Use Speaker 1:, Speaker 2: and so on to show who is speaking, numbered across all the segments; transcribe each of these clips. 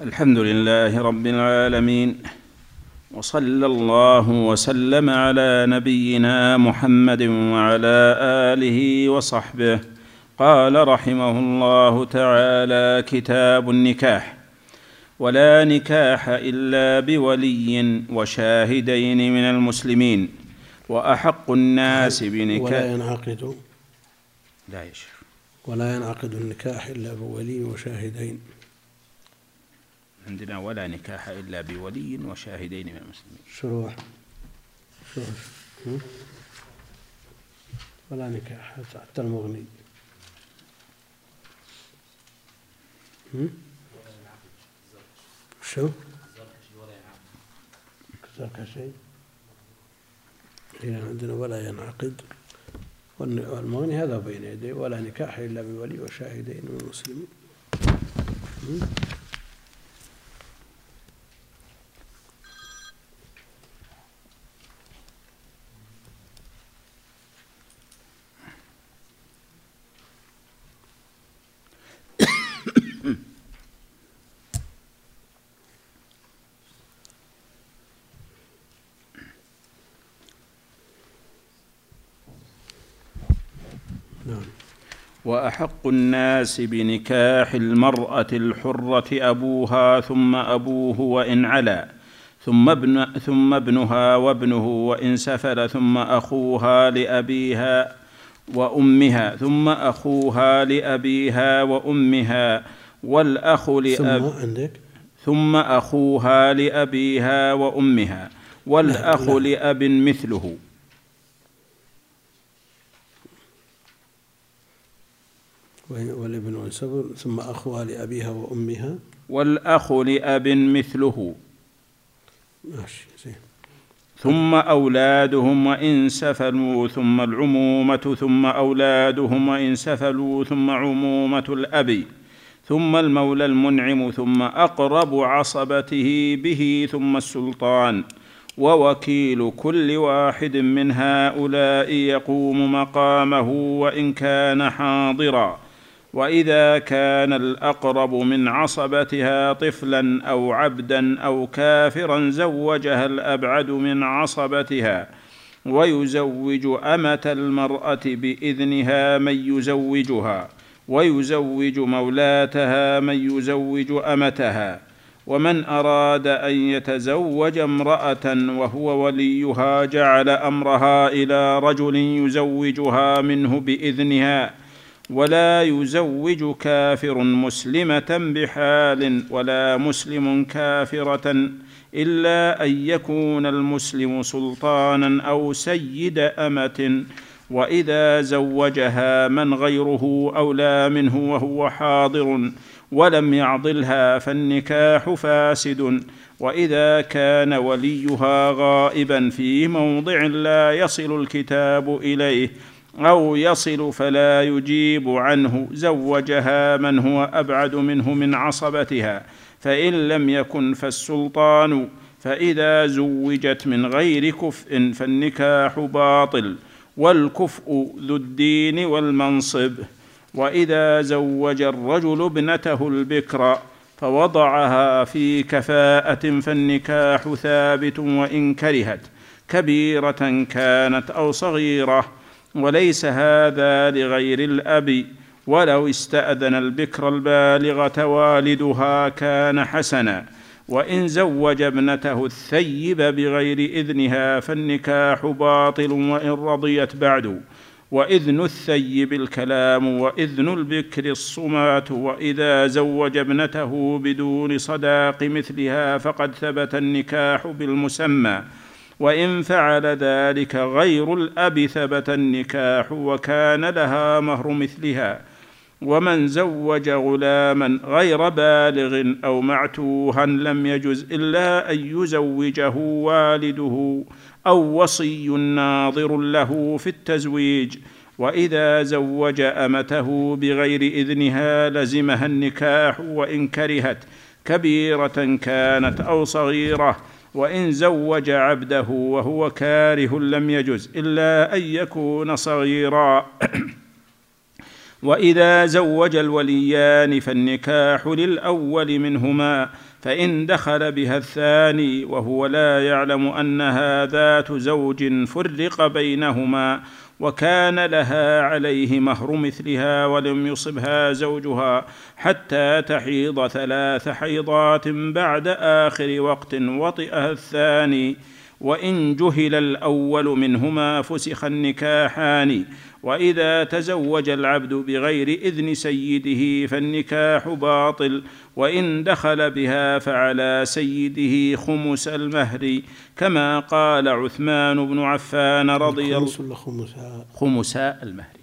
Speaker 1: الحمد لله رب العالمين وصلى الله وسلم على نبينا محمد وعلى آله وصحبه. قال رحمه الله تعالى كتاب النكاح ولا نكاح إلا بولي وشاهدين من المسلمين وأحق الناس بنكاح.
Speaker 2: ولا ينعقد.
Speaker 1: لا يا شيخ.
Speaker 2: ولا ينعقد النكاح إلا بولي وشاهدين.
Speaker 1: عندنا ولا نكاح إلا بولي وشاهدين من المسلمين.
Speaker 2: شروح. شروح؟ ولا نكاح حتى المغني؟ شو؟ الزركشي هي عندنا ولا ينعقد. والمغني هذا بين يديه ولا نكاح إلا بولي وشاهدين من المسلمين هم؟ نعم
Speaker 1: وأحق الناس بنكاح المرأة الحرة أبوها ثم أبوه وإن علا ثم ابن ثم ابنها وابنه وإن سفل ثم أخوها لأبيها وأمها ثم أخوها لأبيها وأمها والأخ
Speaker 2: ثم
Speaker 1: لأب
Speaker 2: عندك
Speaker 1: ثم أخوها لأبيها وأمها والأخ
Speaker 2: لا، لا.
Speaker 1: لأب مثله
Speaker 2: والابن والسبب ثم أخوها لأبيها وأمها.
Speaker 1: والأخ لأب مثله.
Speaker 2: ماشي زين.
Speaker 1: ثم أولادهم وإن سفلوا ثم العمومة ثم أولادهم وإن سفلوا ثم عمومة الأب ثم المولى المنعم ثم أقرب عصبته به ثم السلطان. ووكيل كل واحد من هؤلاء يقوم مقامه وإن كان حاضرا. وإذا كان الأقرب من عصبتها طفلا أو عبدا أو كافرا زوجها الأبعد من عصبتها ويزوج أمة المرأة بإذنها من يزوجها ويزوج مولاتها من يزوج أمتها ومن أراد أن يتزوج امرأة وهو وليها جعل أمرها إلى رجل يزوجها منه بإذنها ولا يزوج كافر مسلمة بحال ولا مسلم كافرة إلا أن يكون المسلم سلطانا أو سيد أمة وإذا زوجها من غيره أولى منه وهو حاضر ولم يعضلها فالنكاح فاسد وإذا كان وليها غائبا في موضع لا يصل الكتاب إليه أو يصل فلا يجيب عنه زوجها من هو أبعد منه من عصبتها. فإن لم يكن فالسلطان فإذا زوجت من غير كفء فالنكاح باطل. والكفء ذو الدين والمنصب. وإذا زوج الرجل ابنته البكر فوضعها في كفاءة فالنكاح ثابت وإن كرهت. كبيرة كانت أو صغيرة وليس هذا لغير الأب. ولو استأذن البكر البالغة والدها كان حسنا. وإن زوج ابنته الثيب بغير إذنها فالنكاح باطل وإن رضيت بعد. وإذن الثيب الكلام وإذن البكر الصمات. وإذا زوج ابنته بدون صداق مثلها فقد ثبت النكاح بالمسمى. وإن فعل ذلك غير الأب ثبت النكاح وكان لها مهر مثلها ومن زوج غلاما غير بالغ أو معتوها لم يجز إلا أن يزوجه والده أو وصي ناظر له في التزويج وإذا زوج أمته بغير إذنها لزمها النكاح وإن كرهت كبيرة كانت أو صغيرة وإن زوج عبده وهو كاره لم يجز إلا أن يكون صغيرا. وإذا زوج الوليان فالنكاح للأول منهما فإن دخل بها الثاني وهو لا يعلم أنها ذات زوج فرق بينهما. وكان لها عليه مهر مثلها ولم يصبها زوجها حتى تحيض ثلاث حيضات بعد آخر وقت وطئها الثاني. وإن جهل الأول منهما فسخ النكاحان. وإذا تزوج العبد بغير إذن سيده فالنكاح باطل. وإن دخل بها فعلى سيده خمس المهر كما قال عثمان بن عفان رضي الله
Speaker 2: خمس خمسها
Speaker 1: خمساء المهر.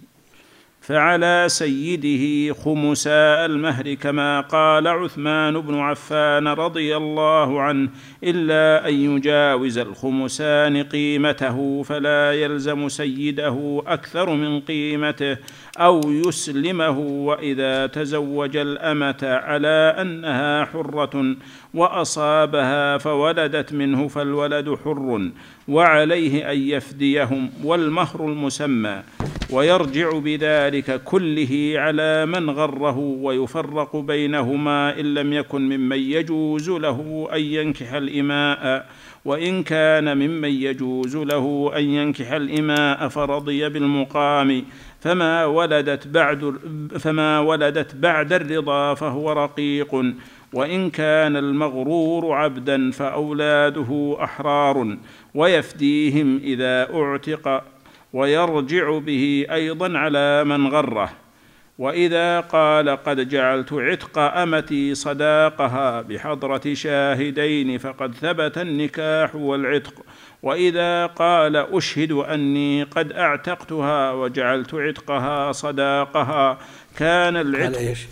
Speaker 1: فعلى سيده خمساء المهر كما قال عثمان بن عفان رضي الله عنه إلا أن يجاوز الخمسان قيمته فلا يلزم سيده أكثر من قيمته. أو يسلمه وإذا تزوج الأمة على أنها حرة وأصابها فولدت منه فالولد حر وعليه أن يفديهم والمهر المسمى ويرجع بذلك كله على من غره ويفرق بينهما إن لم يكن ممن يجوز له أن ينكح الإماء وإن كان ممن يجوز له أن ينكح الإماء فرضي بالمقام فما ولدت بعد فما ولدت بعد الرضا فهو رقيق وإن كان المغرور عبدا فأولاده أحرار ويفديهم إذا أعتق ويرجع به أيضا على من غره. وإذا قال قد جعلت عتق أمتي صداقها بحضرة شاهدين فقد ثبت النكاح والعتق. وإذا قال أشهد أني قد أعتقتها وجعلت عتقها صداقها كان
Speaker 2: قال
Speaker 1: العتق
Speaker 2: إيش؟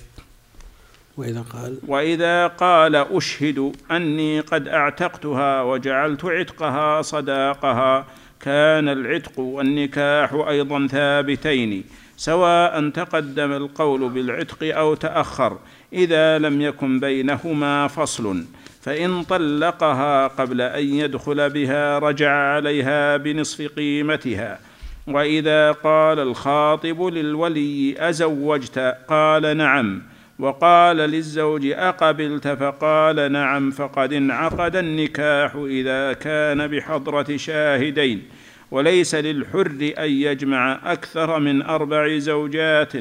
Speaker 2: وإذا قال
Speaker 1: وإذا قال أشهد أني قد أعتقتها وجعلت عتقها صداقها كان العتق والنكاح أيضا ثابتين سواء تقدم القول بالعتق أو تأخر إذا لم يكن بينهما فصل فإن طلقها قبل أن يدخل بها رجع عليها بنصف قيمتها. وإذا قال الخاطب للولي أزوجت؟ قال نعم. وقال للزوج أقبلت؟ فقال نعم. فقد انعقد النكاح إذا كان بحضرة شاهدين. وليس للحر أن يجمع أكثر من أربع زوجات.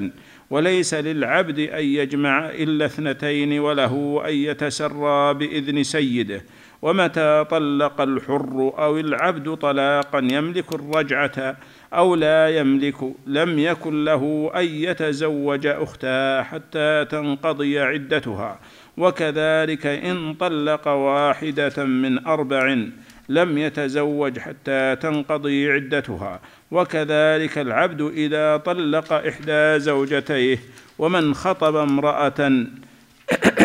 Speaker 1: وليس للعبد أن يجمع إلا اثنتين وله أن يتسرى بإذن سيده. ومتى طلق الحر أو العبد طلاقا يملك الرجعة أو لا يملك؟ لم يكن له أن يتزوج اختها حتى تنقضي عدتها. وكذلك إن طلق واحدة من أربع لم يتزوج حتى تنقضي عدتها. وكذلك العبد إذا طلق إحدى زوجتيه ومن خطب امرأة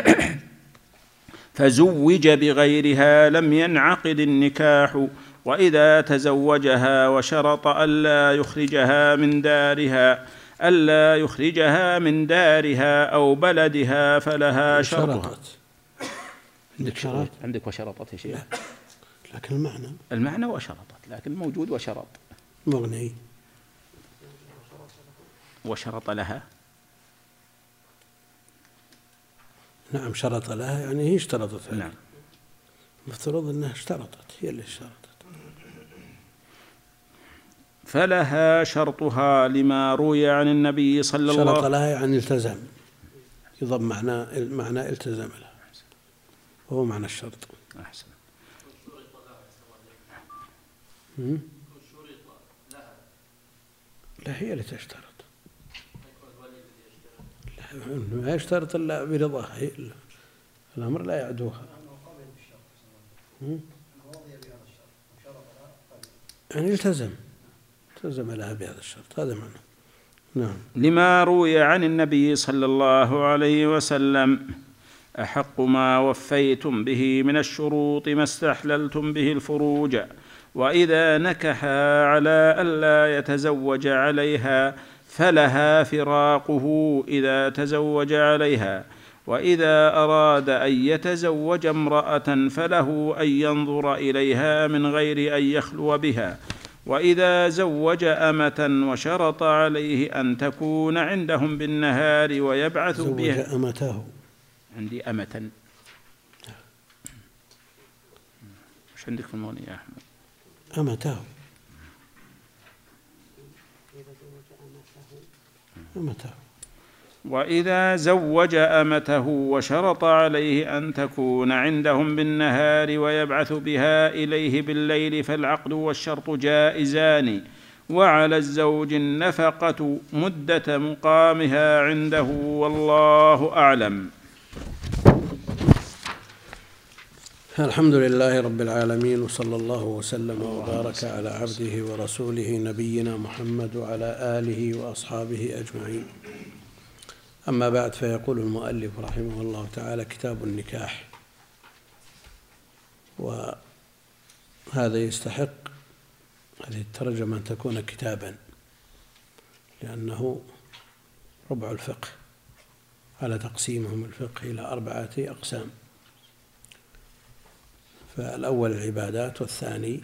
Speaker 1: فزوج بغيرها لم ينعقد النكاح وإذا تزوجها وشرط ألا يخرجها من دارها ألا يخرجها من دارها أو بلدها فلها شرطها.
Speaker 2: عندك شرط؟
Speaker 1: عندك وشرطت يا شيخ.
Speaker 2: لكن المعنى؟
Speaker 1: المعنى وشرطت لكن موجود وشرط.
Speaker 2: مغني.
Speaker 1: وشرط لها؟
Speaker 2: نعم شرط لها يعني هي اشترطت عليه.
Speaker 1: نعم.
Speaker 2: المفترض إنها اشترطت هي اللي اشترطت.
Speaker 1: فلها شرطها لما روي عن النبي صلى
Speaker 2: شرط
Speaker 1: الله
Speaker 2: لها يعني التزم. يضم معنى معنى التزم لها. وهو معنى الشرط.
Speaker 1: أحسن?
Speaker 2: لا هي اللي تشترط. لا ما يشترط إلا برضاها هي ال- الأمر لا يعدوها? يعني التزم. التزم لها بهذا الشرط. هذا معنى نعم.
Speaker 1: لما روي عن النبي صلى الله عليه وسلم أحق ما وفيتم به من الشروط ما استحللتم به الفروج. وإذا نكحا على ألا يتزوج عليها فلها فراقه إذا تزوج عليها. وإذا أراد أن يتزوج امرأة فله أن ينظر إليها من غير أن يخلو بها. وإذا زوج أمة وشرط عليه أن تكون عندهم بالنهار ويبعث
Speaker 2: زوج
Speaker 1: بها.
Speaker 2: أمته.
Speaker 1: عندي أمة. وش عندك في المغني يا أحمد؟
Speaker 2: أمته. أمته.
Speaker 1: وإذا زوج أمته وشرط عليه أن تكون عندهم بالنهار ويبعث بها إليه بالليل فالعقد والشرط جائزان. وعلى الزوج النفقة مدة مقامها عنده والله أعلم.
Speaker 2: الحمد لله رب العالمين وصلى الله وسلم وبارك على عبده ورسوله نبينا محمد وعلى آله وأصحابه أجمعين. أما بعد فيقول المؤلف رحمه الله تعالى كتاب النكاح. وهذا يستحق هذه الترجمة أن تكون كتابا لأنه ربع الفقه على تقسيمهم الفقه إلى أربعة أقسام. فالأول العبادات والثاني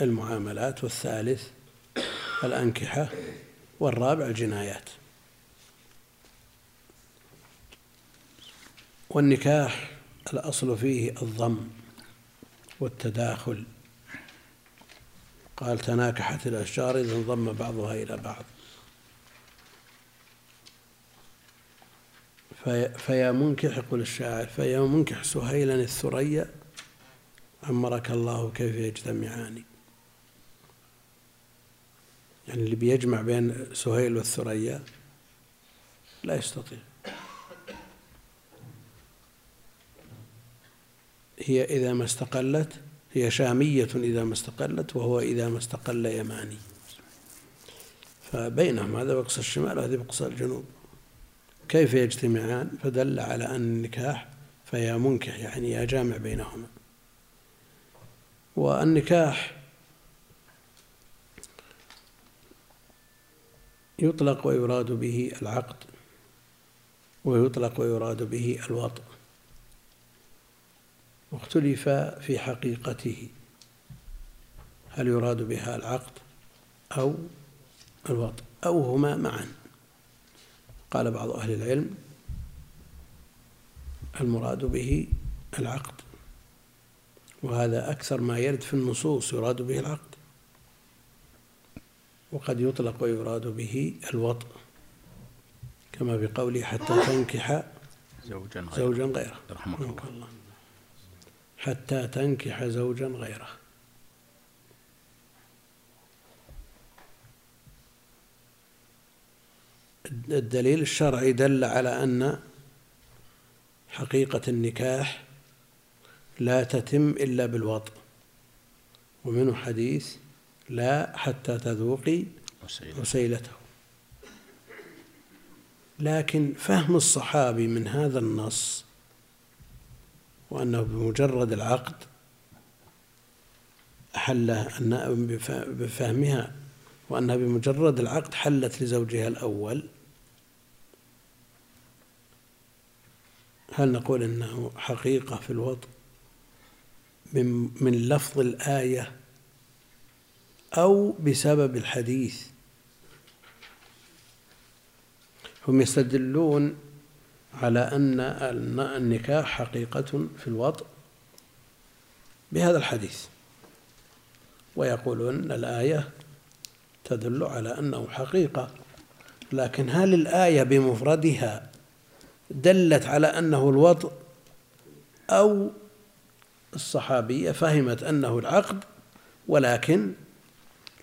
Speaker 2: المعاملات والثالث الأنكحة والرابع الجنايات. والنكاح الأصل فيه الضم والتداخل. قال تناكحت الأشجار إذا انضم بعضها إلى بعض. في فيا منكح يقول الشاعر فيا منكح سهيلا الثريا أمرك الله كيف يجتمعان يعني اللي بيجمع بين سهيل والثريا لا يستطيع. هي إذا ما استقلت هي شامية إذا ما استقلت وهو إذا ما استقل يماني. فبينهم هذا بقص الشمال وهذا بقص الجنوب. كيف يجتمعان؟ فدل على أن النكاح فيا منكح يعني يا جامع بينهما. والنكاح يطلق ويراد به العقد ويطلق ويراد به الوطء واختلف في حقيقته هل يراد بها العقد أو الوطء أو هما معا. قال بعض أهل العلم المراد به العقد. وهذا أكثر ما يرد في النصوص يراد به العقد. وقد يطلق ويراد به الوطء كما بقوله حتى تنكح
Speaker 1: زوجا غيره.
Speaker 2: زوجا غيره.
Speaker 1: رحمك الله.
Speaker 2: الله حتى تنكح زوجا غيره. الدليل الشرعي دل على أن حقيقة النكاح لا تتم إلا بالوطء. ومنه حديث لا حتى تذوقي. وسيلته. لكن فهم الصحابي من هذا النص وأنه بمجرد العقد أن بفهمها وأنها بمجرد العقد حلت لزوجها الأول هل نقول أنه حقيقة في الوطء؟ من من لفظ الآية أو بسبب الحديث. هم يستدلون على أن النكاح حقيقة في الوطء بهذا الحديث ويقولون الآية تدل على أنه حقيقة لكن هل الآية بمفردها دلت على أنه الوطء أو الصحابية فهمت أنه العقد ولكن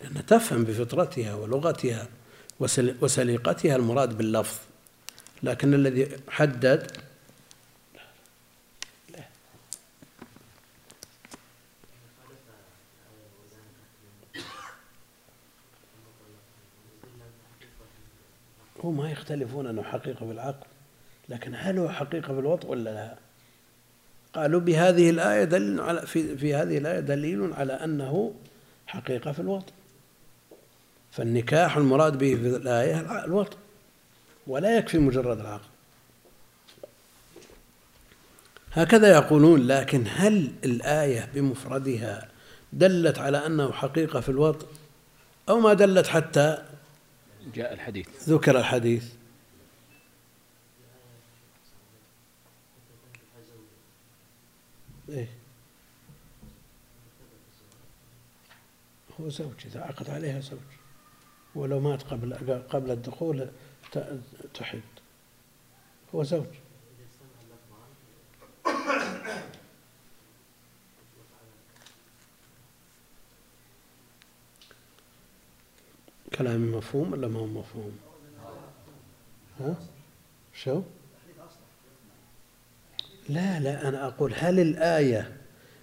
Speaker 2: لأنها تفهم بفطرتها ولغتها وسليقتها المراد باللفظ. لكن الذي حدد هم ما يختلفون أنه حقيقة بالعقل لكن هل هو حقيقة بالوطء ولا لا؟ قالوا بهذه الآية دليل على في, في هذه الآية دليل على أنه حقيقة في الوطء فالنكاح المراد به في الآية الوطء ولا يكفي مجرد العقد. هكذا يقولون لكن هل الآية بمفردها دلت على أنه حقيقة في الوطء أو ما دلت حتى
Speaker 1: جاء الحديث.
Speaker 2: ذكر الحديث؟ إيه. هو زوج إذا عقد عليها زوج. ولو مات قبل قبل الدخول تحد. هو زوج. كلامي مفهوم ولا ما هو مفهوم؟ ها؟ شو؟ لا لا أنا أقول هل الآية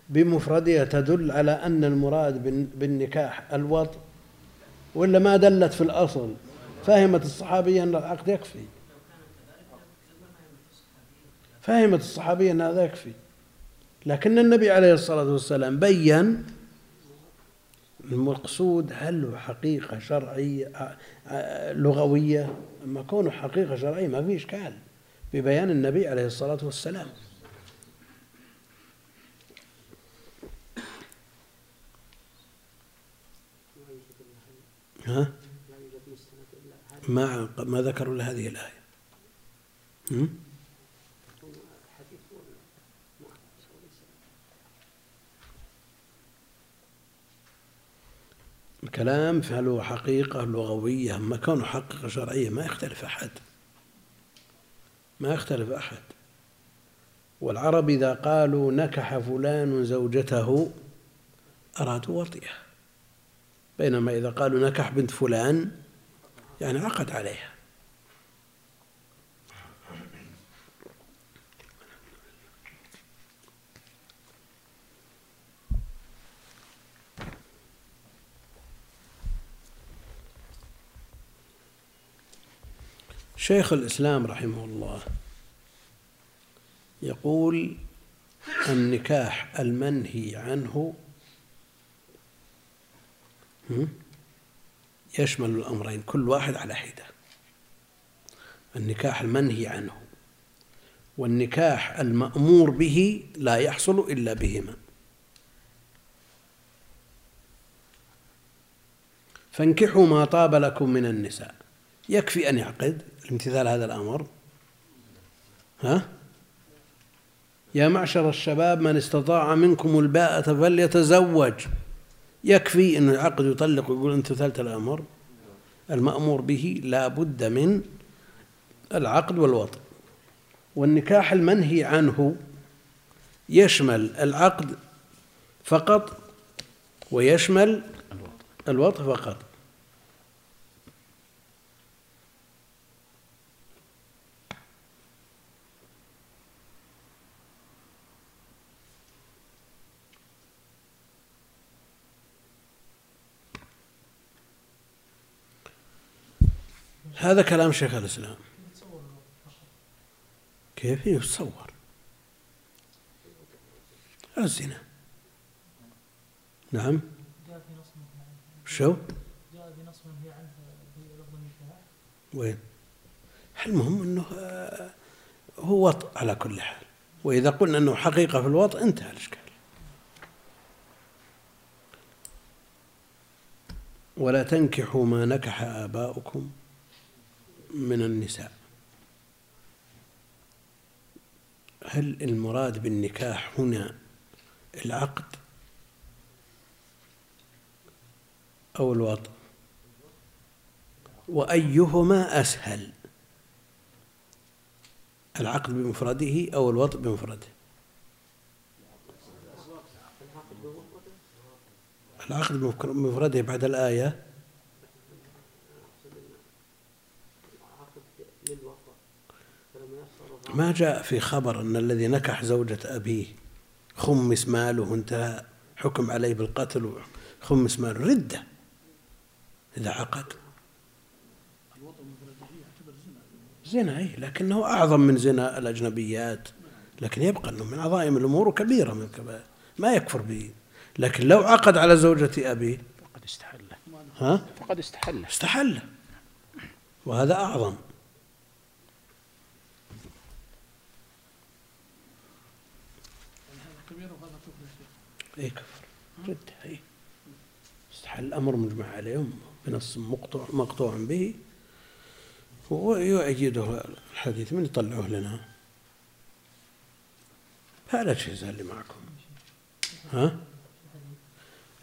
Speaker 2: بمفردها تدل على أن المراد بالنكاح الوط ولا ما دلت في الأصل؟ فهمت الصحابية أن العقد يكفي. فهمت الصحابية أن هذا يكفي. لكن النبي عليه الصلاة والسلام بين المقصود هل هو حقيقة شرعية لغوية؟ أما كونه حقيقة شرعية ما في إشكال ببيان النبي عليه الصلاة والسلام. ها؟ ما ما ذكروا إلا هذه الآية. الكلام فهل هو حقيقة لغوية أما كونه حقيقة شرعية ما يختلف أحد. ما يختلف أحد. والعرب إذا قالوا نكح فلان زوجته أرادوا وطئها بينما إذا قالوا نكح بنت فلان يعني عقد عليها. شيخ الإسلام رحمه الله يقول النكاح المنهي عنه يشمل الأمرين كل واحد على حدة. النكاح المنهي عنه والنكاح المأمور به لا يحصل إلا بهما. فانكحوا ما طاب لكم من النساء. يكفي أن يعقد امتثال هذا الأمر. ها؟ يا معشر الشباب من استطاع منكم الباءة فليتزوج. يكفي أن العقد يطلق ويقول أنت ثالث الأمر. المأمور به لا بد من العقد والوطن. والنكاح المنهي عنه يشمل العقد فقط ويشمل الوطن فقط. هذا كلام شيخ الإسلام. كيف يتصور؟ الزنا. نعم. شو؟ وين؟ المهم إنه آه، هو وط على كل حال. وإذا قلنا إنه حقيقة في الوط انتهى الإشكال. ولا تنكحوا ما نكح آباؤكم. من النساء. هل المراد بالنكاح هنا العقد أو الوطء وأيهما أسهل؟ العقد بمفرده أو الوطء بمفرده؟ العقد بمفرده بعد الآية ما جاء في خبر أن الذي نكح زوجة أبيه خمس ماله انتهى حكم عليه بالقتل وخمس ماله ردة. إذا عقد. زنا أي لكنه أعظم من زنا الأجنبيات. لكن يبقى أنه من عظائم الأمور وكبيرة من الكبائر. ما يكفر به. لكن لو عقد على زوجة أبيه
Speaker 1: فقد استحل.
Speaker 2: ها؟
Speaker 1: فقد استحل.
Speaker 2: استحل. وهذا أعظم. اي كفر. ردة اي الأمر مجمع عليه بنص مقطوع مقطوع به. ويؤيده الحديث من يطلعه لنا؟ هذا الأجهزة اللي معكم. ها؟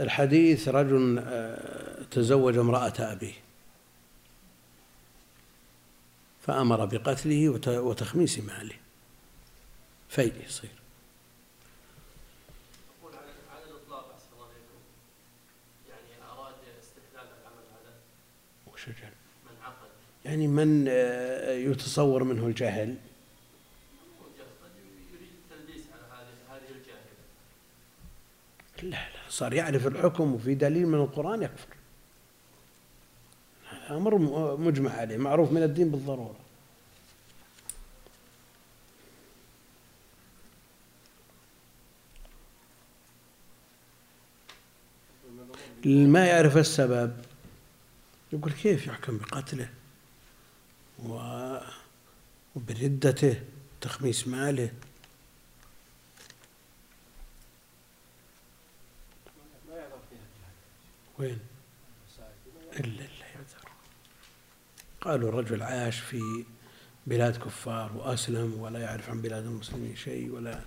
Speaker 2: الحديث رجل آه، تزوج امرأة أبيه. فأمر بقتله وتخميس ماله. في يصير يعني أراد استحلال العمل هذا وش من عقد يعني من آه، يتصور منه الجهل لا لا صار يعرف الحكم وفي دليل من القرآن يكفر. أمر مجمع عليه معروف من الدين بالضرورة. ما يعرف السبب؟ يقول كيف يحكم بقتله؟ وبردته تخميس ماله. وين؟ إلا إلا يعذر. قالوا الرجل عاش في بلاد كفار وأسلم ولا يعرف عن بلاد المسلمين شيء ولا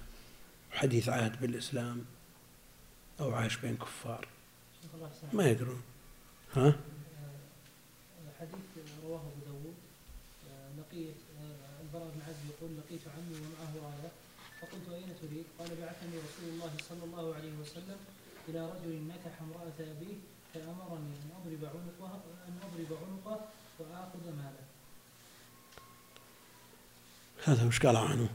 Speaker 2: حديث عهد بالإسلام أو عاش بين كفار. ما يدرون. ها؟
Speaker 3: حديث رواه ابو داود لقيت البراء بن عزب يقول لقيت عمي ومعه رأية فقلت أين تريد؟ قال بعثني رسول الله صلى الله عليه وسلم إلى رجل نكح امرأة أبيه فأمرني أن أضرب عنقه أن أضرب عنقه وآخذ ماله.
Speaker 2: هذا وش قال عنه؟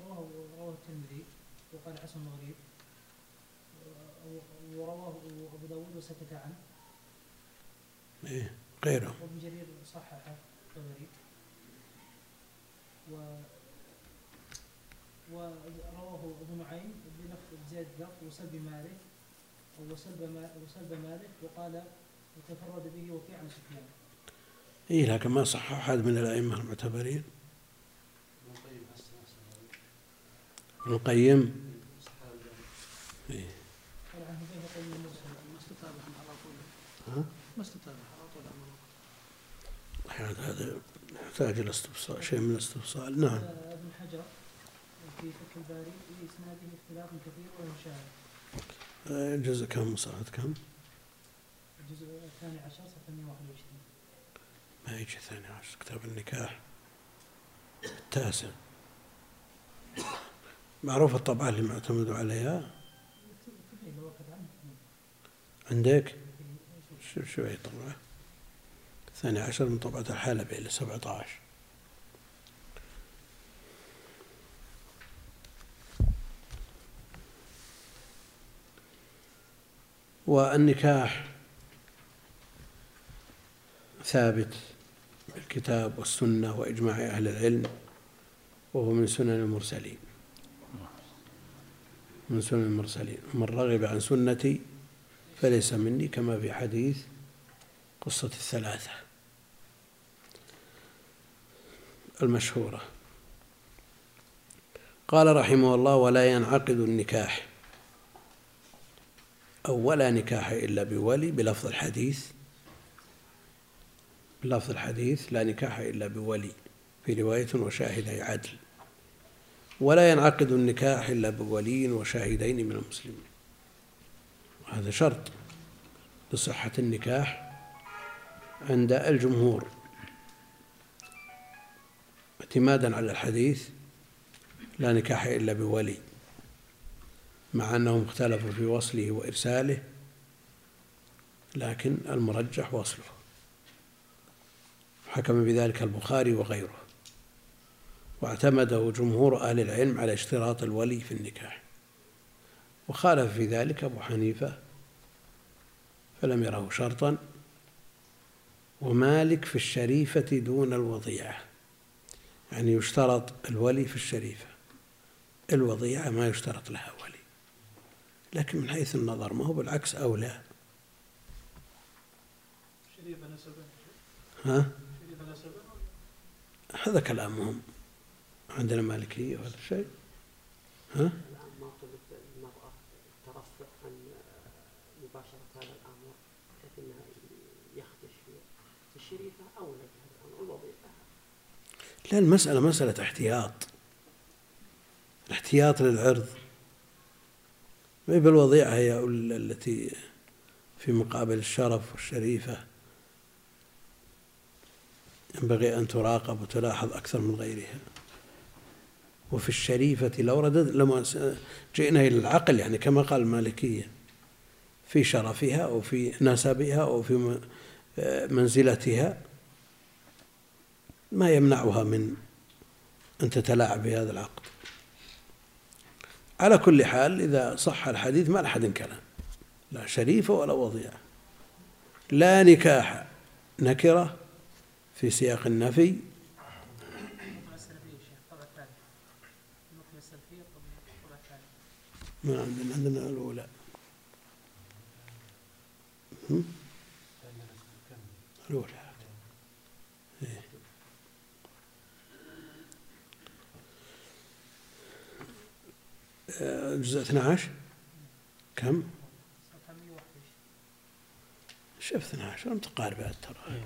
Speaker 3: رواه رواه الترمذي وقال حسن غريب ورواه أبو داود وسكت عنه
Speaker 2: إيه غيره
Speaker 3: وابن جرير صححه الطبري و ورواه أبو نعيم بلفظ زيد لفظ وسلب مالك أو وسلب وسلب مالك وقال وتفرد به وكيع عن سفيان.
Speaker 2: اي لكن ما صح أحد من الأئمة المعتبرين. ابن القيم
Speaker 3: إيه.
Speaker 2: ما استطاع أحيانا هذا يحتاج إلى استفصال شيء من الاستفصال نعم.
Speaker 3: ابن حجر في فتح الباري في إسناده اختلاف كثير وهو شاهد
Speaker 2: الجزء كم صفحة كم؟
Speaker 3: الجزء الثاني عشر صفحة 121
Speaker 2: ما يجي ثاني عشر كتاب النكاح. التاسع. معروف الطبعة اللي معتمد عليها؟ عندك؟ شوف شوي طبعة الثاني عشر من طبعة الحلبي إلى سبعة عشر. والنكاح ثابت بالكتاب والسنة وإجماع أهل العلم وهو من سنن المرسلين. من سنن المرسلين. ومن رغب عن سنتي فليس مني كما في حديث قصة الثلاثة. المشهورة. قال رحمه الله ولا ينعقد النكاح. أو ولا نكاح إلا بولي بلفظ الحديث بلفظ الحديث لا نكاح إلا بولي في رواية وشاهدي عدل. ولا ينعقد النكاح إلا بولي وشاهدين من المسلمين. هذا شرط لصحة النكاح عند الجمهور. اعتمادا على الحديث لا نكاح إلا بولي مع أنهم اختلفوا في وصله وإرساله لكن المرجح وصله. حكم بذلك البخاري وغيره واعتمده جمهور أهل العلم على اشتراط الولي في النكاح. وخالف في ذلك أبو حنيفة فلم يره شرطا ومالك في الشريفة دون الوضيعة. يعني يشترط الولي في الشريفة. الوضيعة ما يشترط لها ولي. لكن من حيث النظر ما هو بالعكس أولى.
Speaker 3: شريفة نسبا
Speaker 2: ها؟ شريفة نسبا هذا كلامهم عندنا مالكية ولا شيء. ها؟
Speaker 4: مباشرة هذا الأمر بحيث أنه يخدش في الشريفة أو لجهة الوظيفة
Speaker 2: لا المسألة مسألة احتياط. الاحتياط للعرض. ما هي بالوضيعة هي التي في مقابل الشرف والشريفة. ينبغي أن تراقب وتلاحظ أكثر من غيرها. وفي الشريفة لو ردد لما جئنا إلى العقل يعني كما قال المالكية في شرفها أو في نسبها أو في منزلتها. ما يمنعها من أن تتلاعب بهذا العقد. على كل حال إذا صح الحديث ما لأحد كلام لا شريفة ولا وضيعة لا نكاح نكرة في سياق النفي. ما عندنا عندنا الأولى. الأولى إيه. جزء 12 كم؟ شوف 12 متقاربات ترى.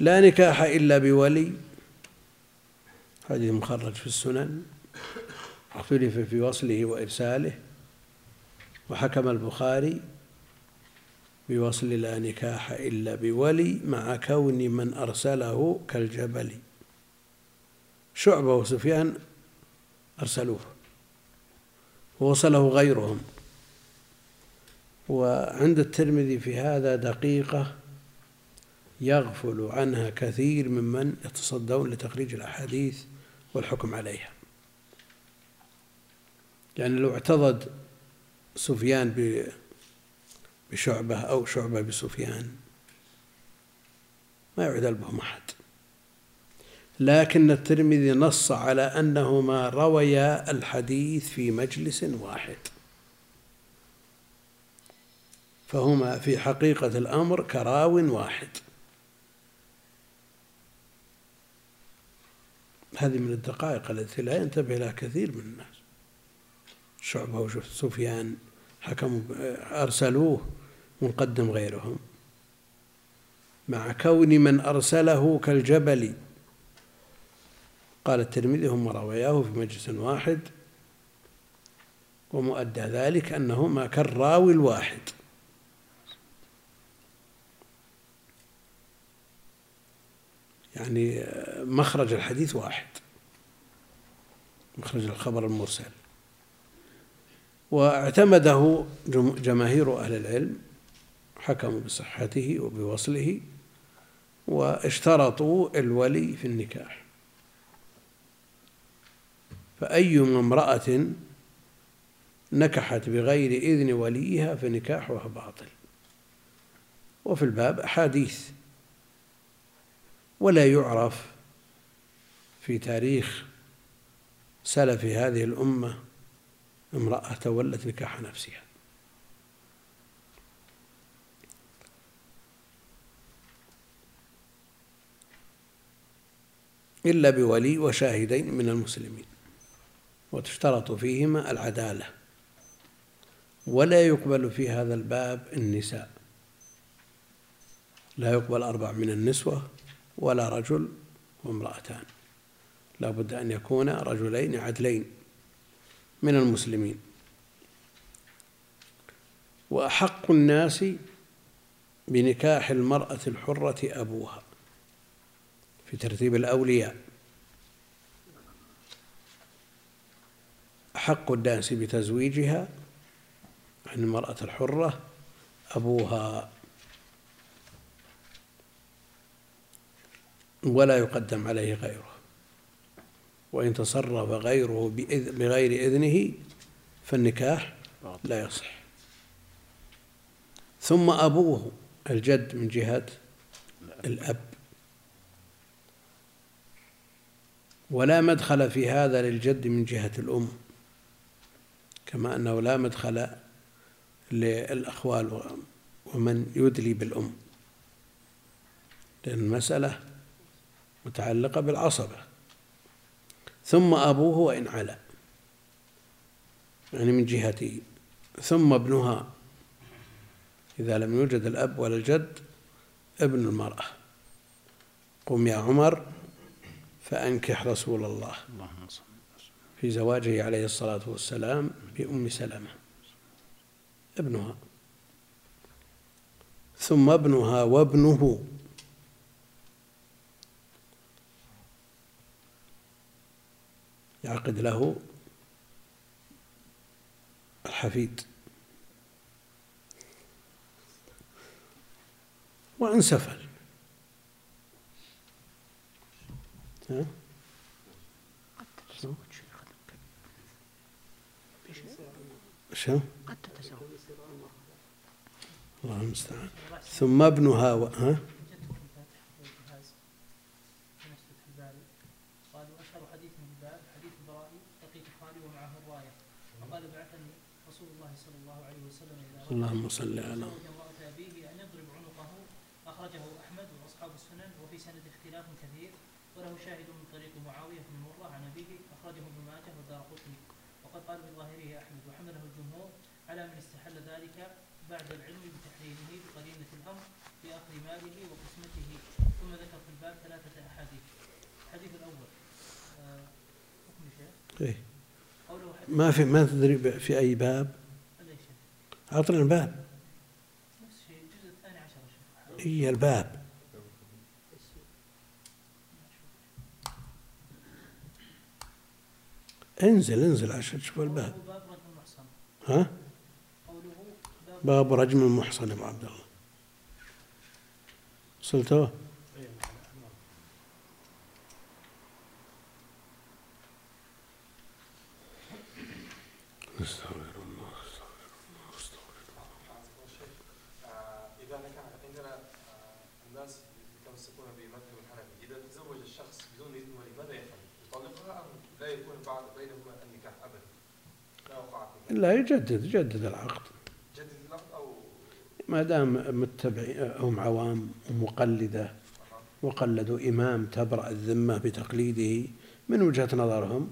Speaker 2: لا نكاح إلا بولي. حديث مخرج في السنن. اختلف في وصله وإرساله. وحكم البخاري بوصل لا نكاح إلا بولي مع كون من أرسله كالجبل. شعبة وسفيان أرسلوه ووصله غيرهم. وعند الترمذي في هذا دقيقة يغفل عنها كثير ممن يتصدون لتخريج الأحاديث والحكم عليها. يعني لو اعتضد سفيان بشعبة أو شعبة بسفيان ما يعدل بهم أحد. لكن الترمذي نص على أنهما رويا الحديث في مجلس واحد. فهما في حقيقة الأمر كراو واحد. هذه من الدقائق التي لا ينتبه لها كثير من الناس. شعبة وسفيان حكموا أرسلوه ونقدم غيرهم. مع كون من أرسله كالجبل. قال الترمذي هم روياه في مجلس واحد ومؤدى ذلك أنهما كالراوي الواحد. يعني مخرج الحديث واحد مخرج الخبر المرسل. واعتمده جماهير أهل العلم حكموا بصحته وبوصله واشترطوا الولي في النكاح. فأي امرأة نكحت بغير إذن وليها فنكاحها باطل. وفي الباب أحاديث. ولا يعرف في تاريخ سلف هذه الأمة امرأة تولت نكاح نفسها. إلا بولي وشاهدين من المسلمين. وتشترط فيهما العدالة. ولا يقبل في هذا الباب النساء. لا يقبل أربع من النسوة ولا رجل وامرأتان. لا بد أن يكون رجلين عدلين من المسلمين. وأحق الناس بنكاح المرأة الحرة أبوها في ترتيب الأولياء. أحق الناس بتزويجها عن المرأة الحرة أبوها ولا يقدم عليه غيره. وإن تصرف غيره بغير إذنه فالنكاح لا يصح. ثم أبوه الجد من جهة الأب. ولا مدخل في هذا للجد من جهة الأم. كما أنه لا مدخل للأخوال ومن يدلي بالأم. لأن المسألة متعلقة بالعصبة. ثم أبوه وإن علا. يعني من جهتي ثم ابنها. إذا لم يوجد الأب ولا الجد ابن المرأة. قم يا عمر فأنكح رسول الله.
Speaker 1: اللهم صل
Speaker 2: في زواجه عليه الصلاة والسلام بأم سلمة ابنها. ثم ابنها وابنه. يعقد له الحفيد. وإن سفل ها؟ شو؟
Speaker 4: قد تتزوج
Speaker 2: الله المستعان ثم ابنها و... ها؟
Speaker 3: جدكم الفاتح والجهاز مسجد في الباري قالوا اشهر حديث من الباب حديث البرائي لقيت خالي ومعه الرايه وقال بعثني رسول الله صلى الله عليه وسلم إلى رجل
Speaker 2: اللهم صل على
Speaker 3: أبيه أن يضرب عنقه أخرجه أحمد وأصحاب السنن وفي سند اختلاف كثير وله شاهد من طريق معاوية بن مرة عن أبيه أخرجه ابن ماجه والدار قطني وقد قال بظاهره أحمد وحمله الجمهور على من استحل ذلك بعد العلم بتحريمه بقرينة الأمر بأخذ ماله وقسمته. ثم ذكر في الباب ثلاثة أحاديث. الحديث الأول آه،
Speaker 2: إيه؟ ما في ما تدري في أي باب؟ أعطنا الباب.
Speaker 3: نفس الشيء الجزء الثاني عشر
Speaker 2: هي الباب؟ انزل انزل عشان تشوف الباب ها؟
Speaker 3: باب
Speaker 2: رجم المحصن أبو عبد الله. وصلته استغفر الله
Speaker 5: إذا كان عندنا آه، الناس يتمسكون بمذهب الحنفي إذا تزوج الشخص بدون إذن ولي ماذا يفعل؟ يطلقها أم لا يكون بعد بينهما النكاح أبدا؟ لا
Speaker 2: يجدد يجدد العقد.
Speaker 5: جدد العقد أو
Speaker 2: ما دام متبعين هم عوام ومقلده وقلدوا إمام تبرأ الذمة بتقليده من وجهة نظرهم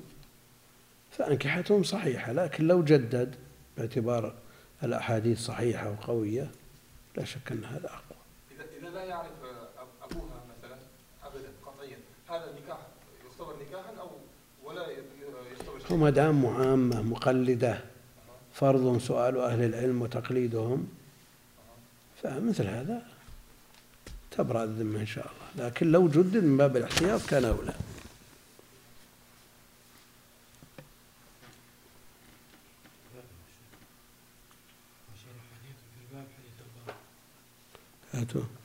Speaker 2: فأنكحتهم صحيحة. لكن لو جدد باعتبار الأحاديث صحيحة وقوية لا شك أن هذا أقوى.
Speaker 5: إذا إذا لا يعرف أب- أبوها مثلا أبدا قطعيا هذا النكاح يعتبر نكاحا أو ولا يعتبر شيء؟
Speaker 2: وما دام عامة مقلدة فرض سؤال أهل العلم وتقليدهم فمثل هذا تبرأ الذمة إن شاء الله. لكن لو جدد من باب الاحتياط كان أولى. هاتوا.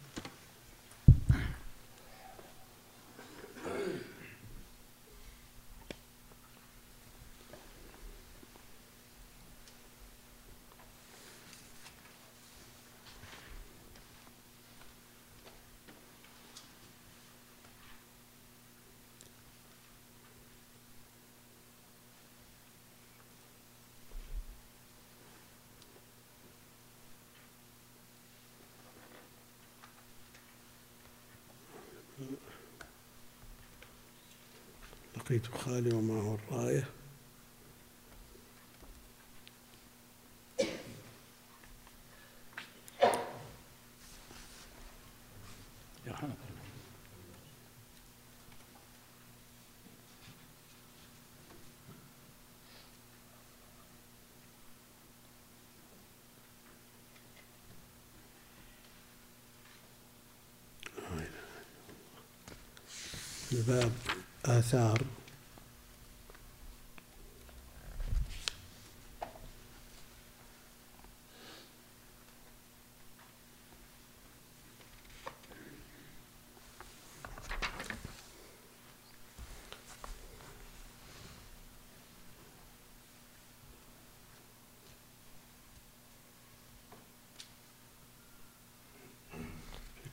Speaker 2: لقيت خالي ومعه الراية.
Speaker 1: يرحمك
Speaker 2: الباب آثار.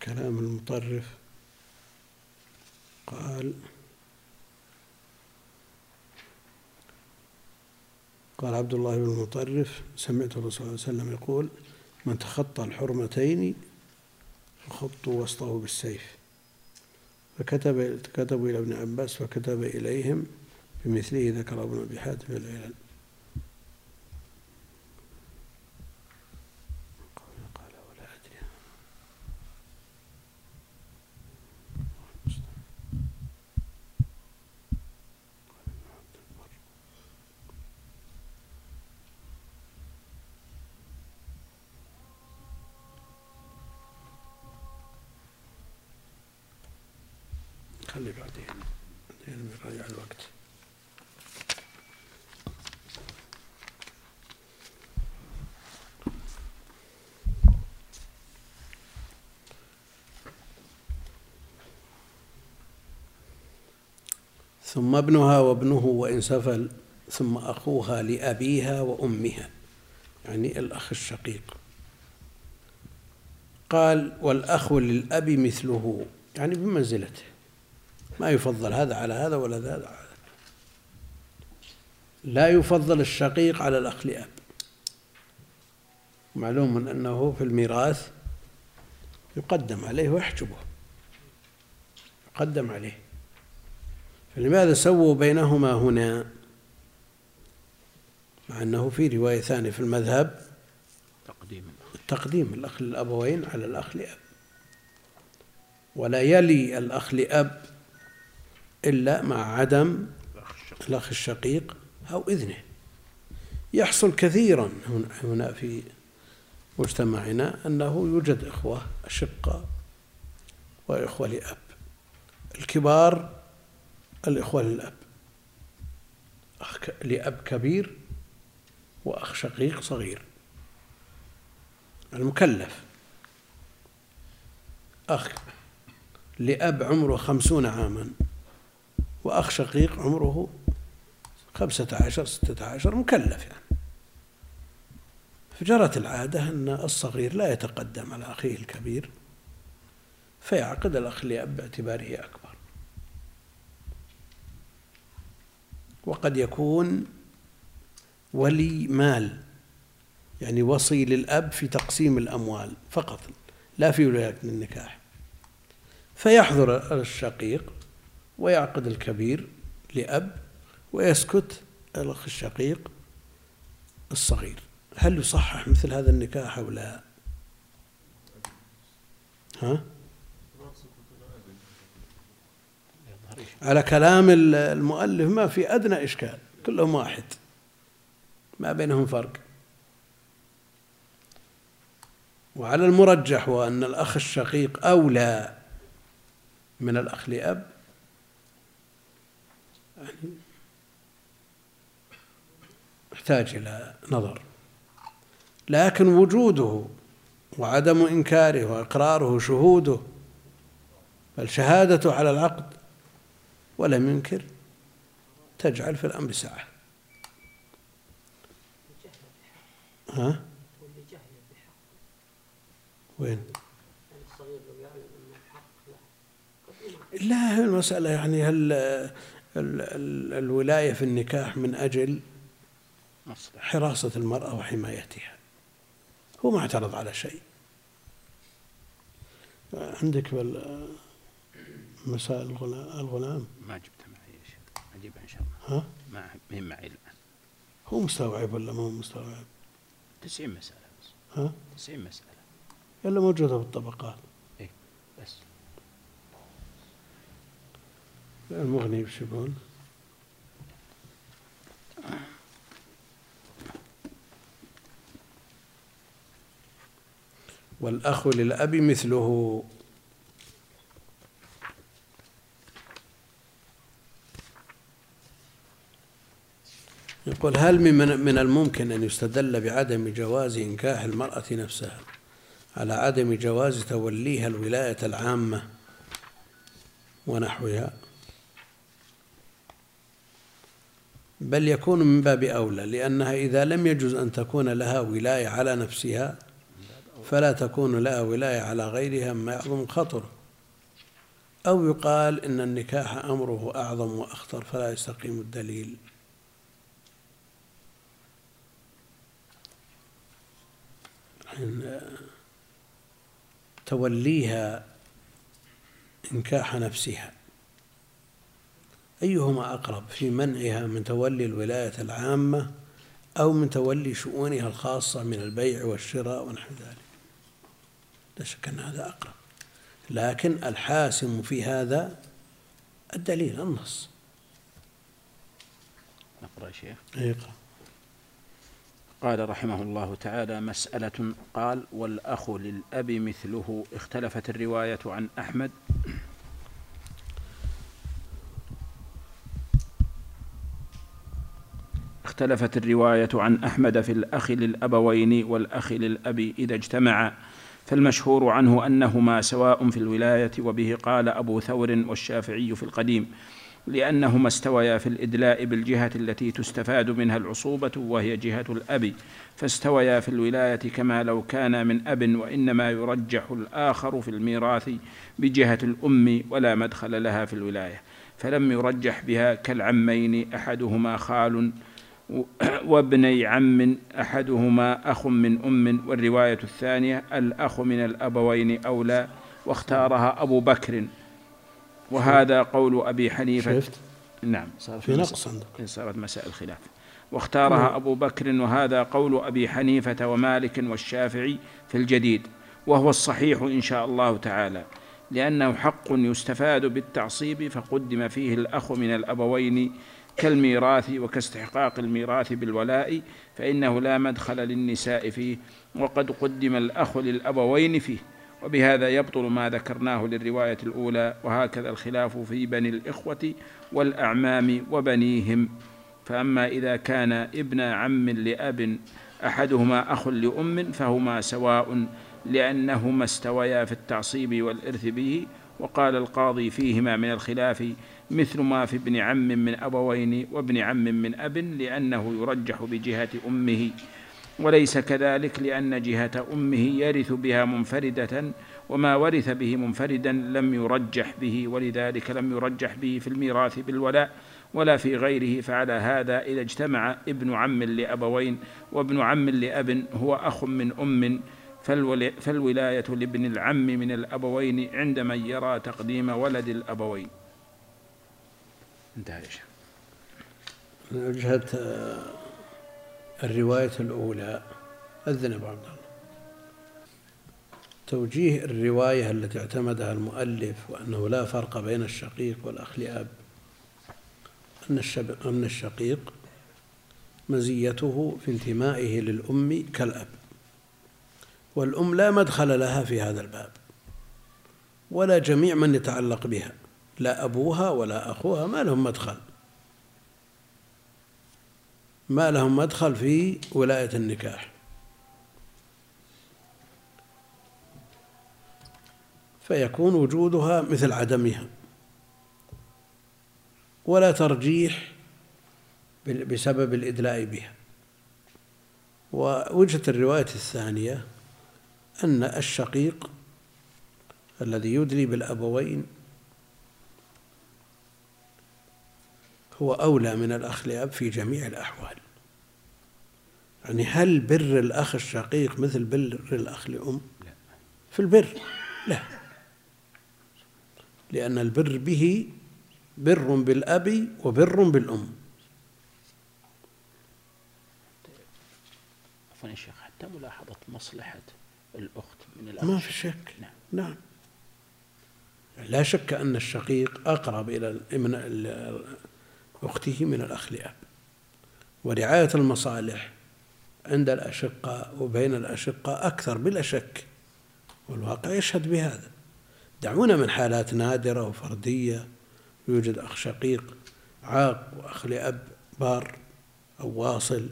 Speaker 2: كلام المطرف. قال قال عبد الله بن المطرف سمعت الرسول صلى الله عليه وسلم يقول من تخطى الحرمتين فخطوا وسطه بالسيف فكتب كتبوا إلى ابن عباس فكتب إليهم بمثله ذكر ابن أبي حاتم العلل ثم ابنها وابنه وإن سفل ثم أخوها لأبيها وأمها يعني الأخ الشقيق. قال والأخ للأب مثله يعني بمنزلته. ما يفضل هذا على هذا ولا هذا على هذا لا يفضل الشقيق على الأخ لأب. معلوم أنه في الميراث يقدم عليه ويحجبه. يقدم عليه. فلماذا سووا بينهما هنا؟ مع أنه في رواية ثانية في المذهب.
Speaker 1: تقديم.
Speaker 2: تقديم الأخ للأبوين على الأخ لأب. ولا يلي الأخ لأب إلا مع عدم الأخ الشقيق أو إذنه. يحصل كثيرا هنا في مجتمعنا أنه يوجد إخوة أشقة وإخوة لأب. الكبار الإخوة للأب. أخ لأب كبير وأخ شقيق صغير. المكلف. أخ لأب عمره خمسون عاما وأخ شقيق عمره خمسة عشر ستة عشر مكلف يعني. فجرت العادة أن الصغير لا يتقدم على أخيه الكبير فيعقد الأخ لأب باعتباره أكبر. وقد يكون ولي مال يعني وصي للأب في تقسيم الأموال فقط لا في ولاية النكاح. فيحضر الشقيق ويعقد الكبير لأب ويسكت الأخ الشقيق الصغير. هل يصحح مثل هذا النكاح أو لا؟ ها؟ على كلام المؤلف ما في أدنى إشكال كلهم واحد. ما بينهم فرق. وعلى المرجح هو أن الأخ الشقيق أولى من الأخ لأب يعني يحتاج إلى نظر. لكن وجوده وعدم إنكاره وإقراره شهوده بل شهادته على العقد ولم ينكر تجعل في الأمر سعة ها؟ وين؟ لا المسألة يعني هل ال ال الولاية في النكاح من أجل حراسة المرأة وحمايتها هو ما اعترض على شيء عندك مسائل الغلام.
Speaker 1: ما جبتها معي يا شيخ. اجيبها إن شاء الله.
Speaker 2: ها؟
Speaker 1: ما هي معي الآن.
Speaker 2: هو مستوعب ولا ما هو مستوعب؟
Speaker 1: 90 مسألة بس.
Speaker 2: ها؟
Speaker 1: 90 مسألة.
Speaker 2: إلا موجودة في الطبقات.
Speaker 1: إيه بس.
Speaker 2: المغني وش يقول؟ والأخ للأب مثله. يقول هل من من الممكن أن يستدل بعدم جواز إنكاح المرأة نفسها على عدم جواز توليها الولاية العامة ونحوها؟ بل يكون من باب أولى لأنها إذا لم يجوز أن تكون لها ولاية على نفسها فلا تكون لها ولاية على غيرها مما يعظم خطره أو يقال إن النكاح أمره أعظم وأخطر فلا يستقيم الدليل. توليها إنكاح نفسها. أيهما أقرب في منعها من تولي الولاية العامة أو من تولي شؤونها الخاصة من البيع والشراء ونحو ذلك؟ لا شك أن هذا أقرب. لكن الحاسم في هذا الدليل النص.
Speaker 1: نقرأ شيخ.
Speaker 2: اقرأ
Speaker 1: قال رحمه الله تعالى مسألة قال والأخ للأب مثله. اختلفت الرواية عن أحمد. اختلفت الرواية عن أحمد في الأخ للأبوين والأخ للأب إذا اجتمعا. فالمشهور عنه أنهما سواء في الولاية وبه قال أبو ثور والشافعي في القديم. لأنهما استويا في الإدلاء بالجهة التي تستفاد منها العصوبة وهي جهة الأب. فاستويا في الولاية كما لو كان من أب وإنما يرجح الآخر في الميراث بجهة الأم ولا مدخل لها في الولاية. فلم يرجح بها كالعمين أحدهما خال وابني عم أحدهما أخ من أم. والرواية الثانية الأخ من الأبوين أولى واختارها أبو بكر. وهذا قول أبي حنيفة.
Speaker 2: شفت؟
Speaker 1: نعم. صار
Speaker 2: في نقص عندك.
Speaker 1: صارت مسائل خلاف. واختارها أبو بكر وهذا قول أبي حنيفة ومالك والشافعي في الجديد وهو الصحيح إن شاء الله تعالى. لأنه حق يستفاد بالتعصيب فقدم فيه الأخ من الأبوين كالميراث وكاستحقاق الميراث بالولاء فإنه لا مدخل للنساء فيه وقد قدم الأخ للأبوين فيه. وبهذا يبطل ما ذكرناه للرواية الأولى وهكذا الخلاف في بني الإخوة والأعمام وبنيهم. فأما إذا كان ابن عم لأب أحدهما أخ لأم فهما سواء لأنهما استويا في التعصيب والإرث به. وقال القاضي فيهما من الخلاف مثل ما في ابن عم من أبوين وابن عم من أب لأنه يرجح بجهة أمه. وليس كذلك لأن جهة أمه يرث بها منفردة وما ورث به منفردا لم يرجح به ولذلك لم يرجح به في الميراث بالولاء ولا في غيره فعلى هذا إذا اجتمع ابن عم لأبوين وابن عم لأب هو أخ من أم فالولاية لابن العم من الأبوين عند من يرى تقديم ولد الأبوين. انتهى يا شيخ
Speaker 2: من وجهة آه، الرواية الأولى أذن أبو عبد الله توجيه الرواية التي اعتمدها المؤلف وأنه لا فرق بين الشقيق والأخ لأب أن أن الشقيق مزيته في انتمائه للأم كالأب. والأم لا مدخل لها في هذا الباب ولا جميع من يتعلق بها لا أبوها ولا أخوها ما لهم مدخل. ما لهم مدخل في ولاية النكاح. فيكون وجودها مثل عدمها. ولا ترجيح بسبب الإدلاء بها. ووجهة الرواية الثانية أن الشقيق الذي يدلي بالأبوين هو أولى من الأخ لأب في جميع الأحوال. يعني هل بر الأخ الشقيق مثل بر الأخ لأم؟ في البر. لا. لأن البر به بر بالأب وبر بالأم.
Speaker 1: عفوا يا شيخ حتى ملاحظة مصلحة الأخت من
Speaker 2: الأخ. ما في شك. نعم. نعم. لا شك أن الشقيق أقرب إلى من أخته من الأخ لأب ورعاية المصالح عند الأشقاء وبين الأشقاء أكثر بلا شك والواقع يشهد بهذا. دعونا من حالات نادرة وفردية يوجد أخ شقيق عاق وأخ لأب بار أو واصل.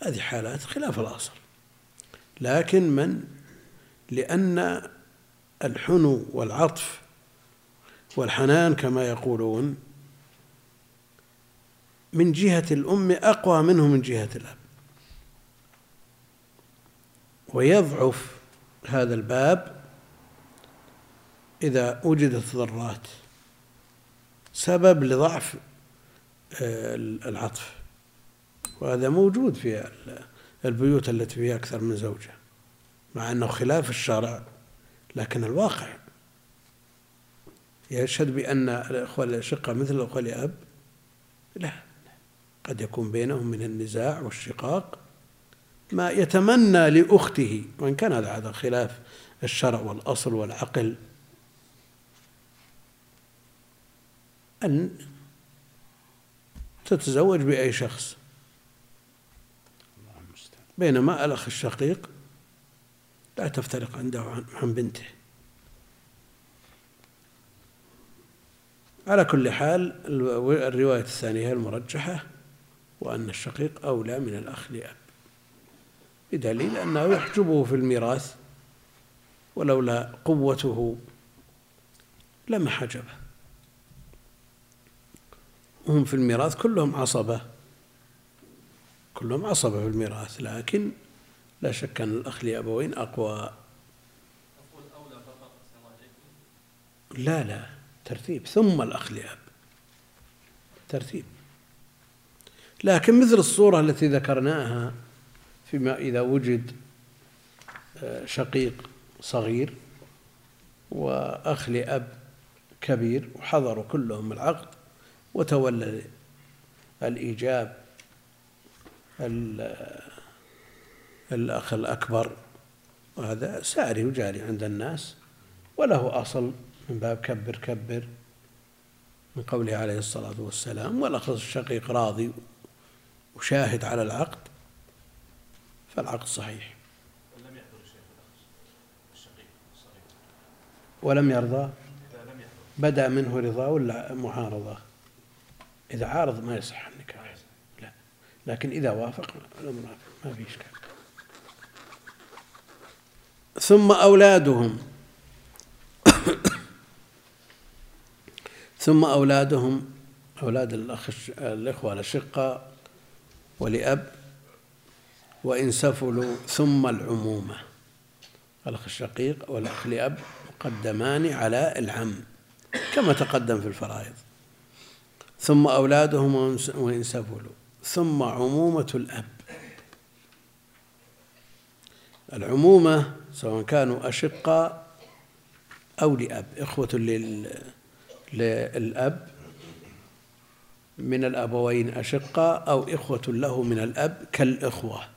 Speaker 2: هذه حالات خلاف الأصل. لكن من؟ لأن الحنو والعطف والحنان كما يقولون من جهة الأم أقوى منه من جهة الأب. ويضعف هذا الباب إذا وجدت ضرات سبب لضعف آه، العطف. وهذا موجود في البيوت التي فيها أكثر من زوجة مع أنه خلاف الشرع لكن الواقع. يشهد بأن الأخوة الأشقة مثل الأخوة لأب؟ لا. قد يكون بينهم من النزاع والشقاق. ما يتمنى لأخته وإن كان هذا خلاف الشرع والأصل والعقل أن تتزوج بأي شخص. بينما الأخ الشقيق لا تفترق عنده عن بنته. على كل حال الرواية الثانية المرجحة وأن الشقيق أولى من الأخ لأب بدليل أنه يحجبه في الميراث ولولا قوته لما حجبه. هم في الميراث كلهم عصبة كلهم عصبة في الميراث لكن لا شك أن الأخ لأبوين أقوى. لا لا ترتيب ثم الأخ لأب ترتيب. لكن مثل الصورة التي ذكرناها فيما إذا وجد آه، شقيق صغير وأخ لأب كبير وحضروا كلهم العقد وتولى الإيجاب الأخ الأكبر وهذا ساري وجاري عند الناس وله أصل من باب كبر كبر من قوله عليه الصلاة والسلام والأخ الشقيق راضي وشاهد على العقد فالعقد صحيح.
Speaker 5: ولم
Speaker 2: يرضى؟ بدأ منه رضا ولا معارضة إذا عارض ما يصح النكاح. لا. لكن إذا وافق الأمر ما في إشكال. ثم أولادهم. ثم أولادهم أولاد الأخ الإخوة الأشقاء ولأب وإن سفلوا ثم العمومة. الأخ الشقيق والأخ لأب مقدمان على العم كما تقدم في الفرائض. ثم أولادهم وإن سفلوا ثم عمومة الأب. العمومة سواء كانوا أشقاء أو لأب إخوة للأب من الأبوين أشقاء أو إخوة له من الأب كالإخوة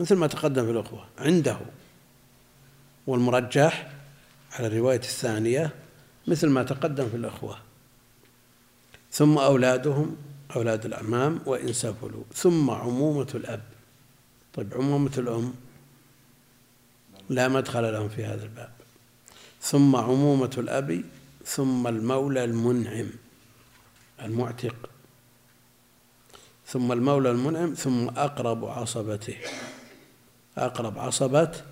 Speaker 2: مثل ما تقدم في الأخوة عنده والمرجح على الرواية الثانية مثل ما تقدم في الأخوة. ثم أولادهم أولاد الأعمام وإن سفلوا. ثم عمومة الأب. طيب عمومة الأم. لا مدخل لهم في هذا الباب. ثم عمومة الأب ثم المولى المنعم. المعتق ثم المولى المنعم ثم أقرب عصبته. أقرب عصبة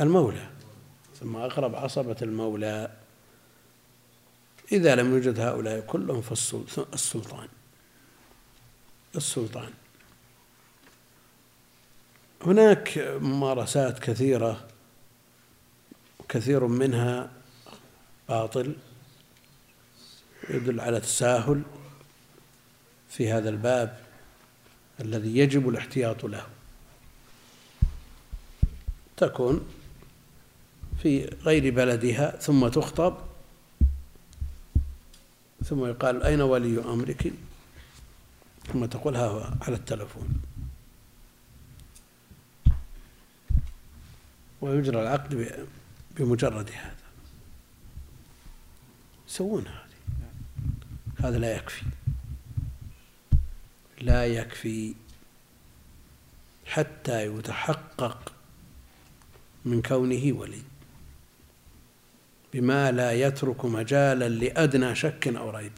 Speaker 2: المولى ثم أقرب عصبة المولى. إذا لم يوجد هؤلاء كلهم فالسلطان السلطان هناك ممارسات كثيرة كثير منها باطل. يدل على تساهل في هذا الباب الذي يجب الاحتياط له. تكون في غير بلدها ثم تخطب ثم يقال أين ولي أمرك؟ ثم تقول ها هو على التلفون. ويجرى العقد بمجرد هذا. يسوون هذه هذا لا يكفي. لا يكفي حتى يتحقق من كونه ولي. بما لا يترك مجالا لأدنى شك أو ريب.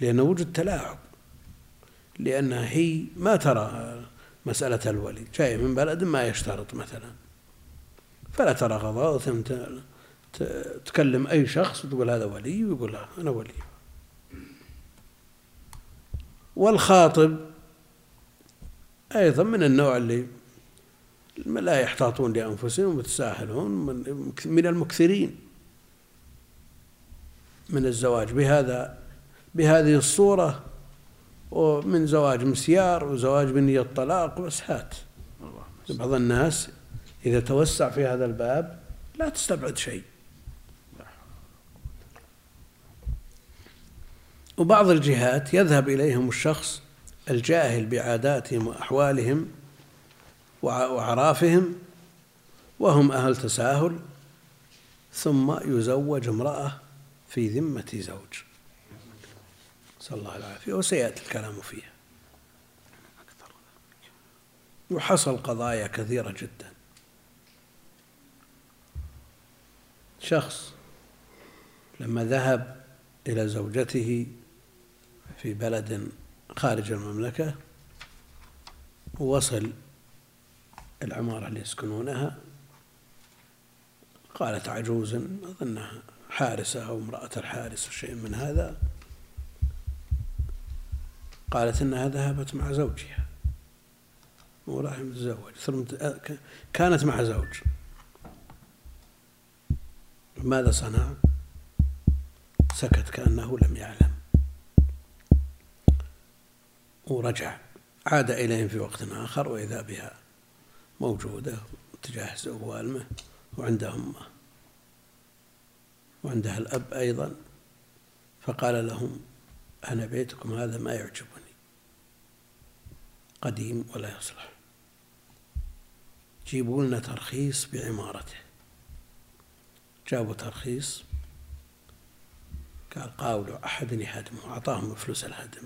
Speaker 2: لأنه وجد تلاعب. لأنها هي ما ترى مسألة الولي. جاي من بلد ما يشترط مثلا. فلا ترى غضاضة تكلم أي شخص وتقول هذا ولي ويقول أنا ولي. والخاطب أيضا من النوع اللي لا يحتاطون لأنفسهم ويتساهلون من المكثرين من الزواج. بهذا بهذه الصورة ومن زواج مسيار وزواج بنية طلاق بس هات بعض الناس إذا توسع في هذا الباب لا تستبعد شيء. وبعض الجهات يذهب إليهم الشخص الجاهل بعاداتهم وأحوالهم وأعرافهم وهم أهل تساهل ثم يزوج امرأة في ذمة زوج. نسأل الله العافية وسيأتي الكلام فيها. وحصل قضايا كثيرة جدا. شخص لما ذهب إلى زوجته في بلد خارج المملكة ووصل العمارة اللي يسكنونها. قالت عجوز أظنها حارسة أو امرأة الحارس أو شيء من هذا. قالت إنها ذهبت مع زوجها. وراح متزوج ثم كانت مع زوج. ماذا صنع؟ سكت كأنه لم يعلم. ورجع عاد إليهم في وقت آخر وإذا بها موجودة تجهز أبوالمه وعندها أمه وعندها الأب أيضا فقال لهم أنا بيتكم هذا ما يعجبني قديم ولا يصلح. جيبوا لنا ترخيص بعمارته. جابوا ترخيص قال قاولوا أحد يهدمه أعطاهم فلوس الهدم.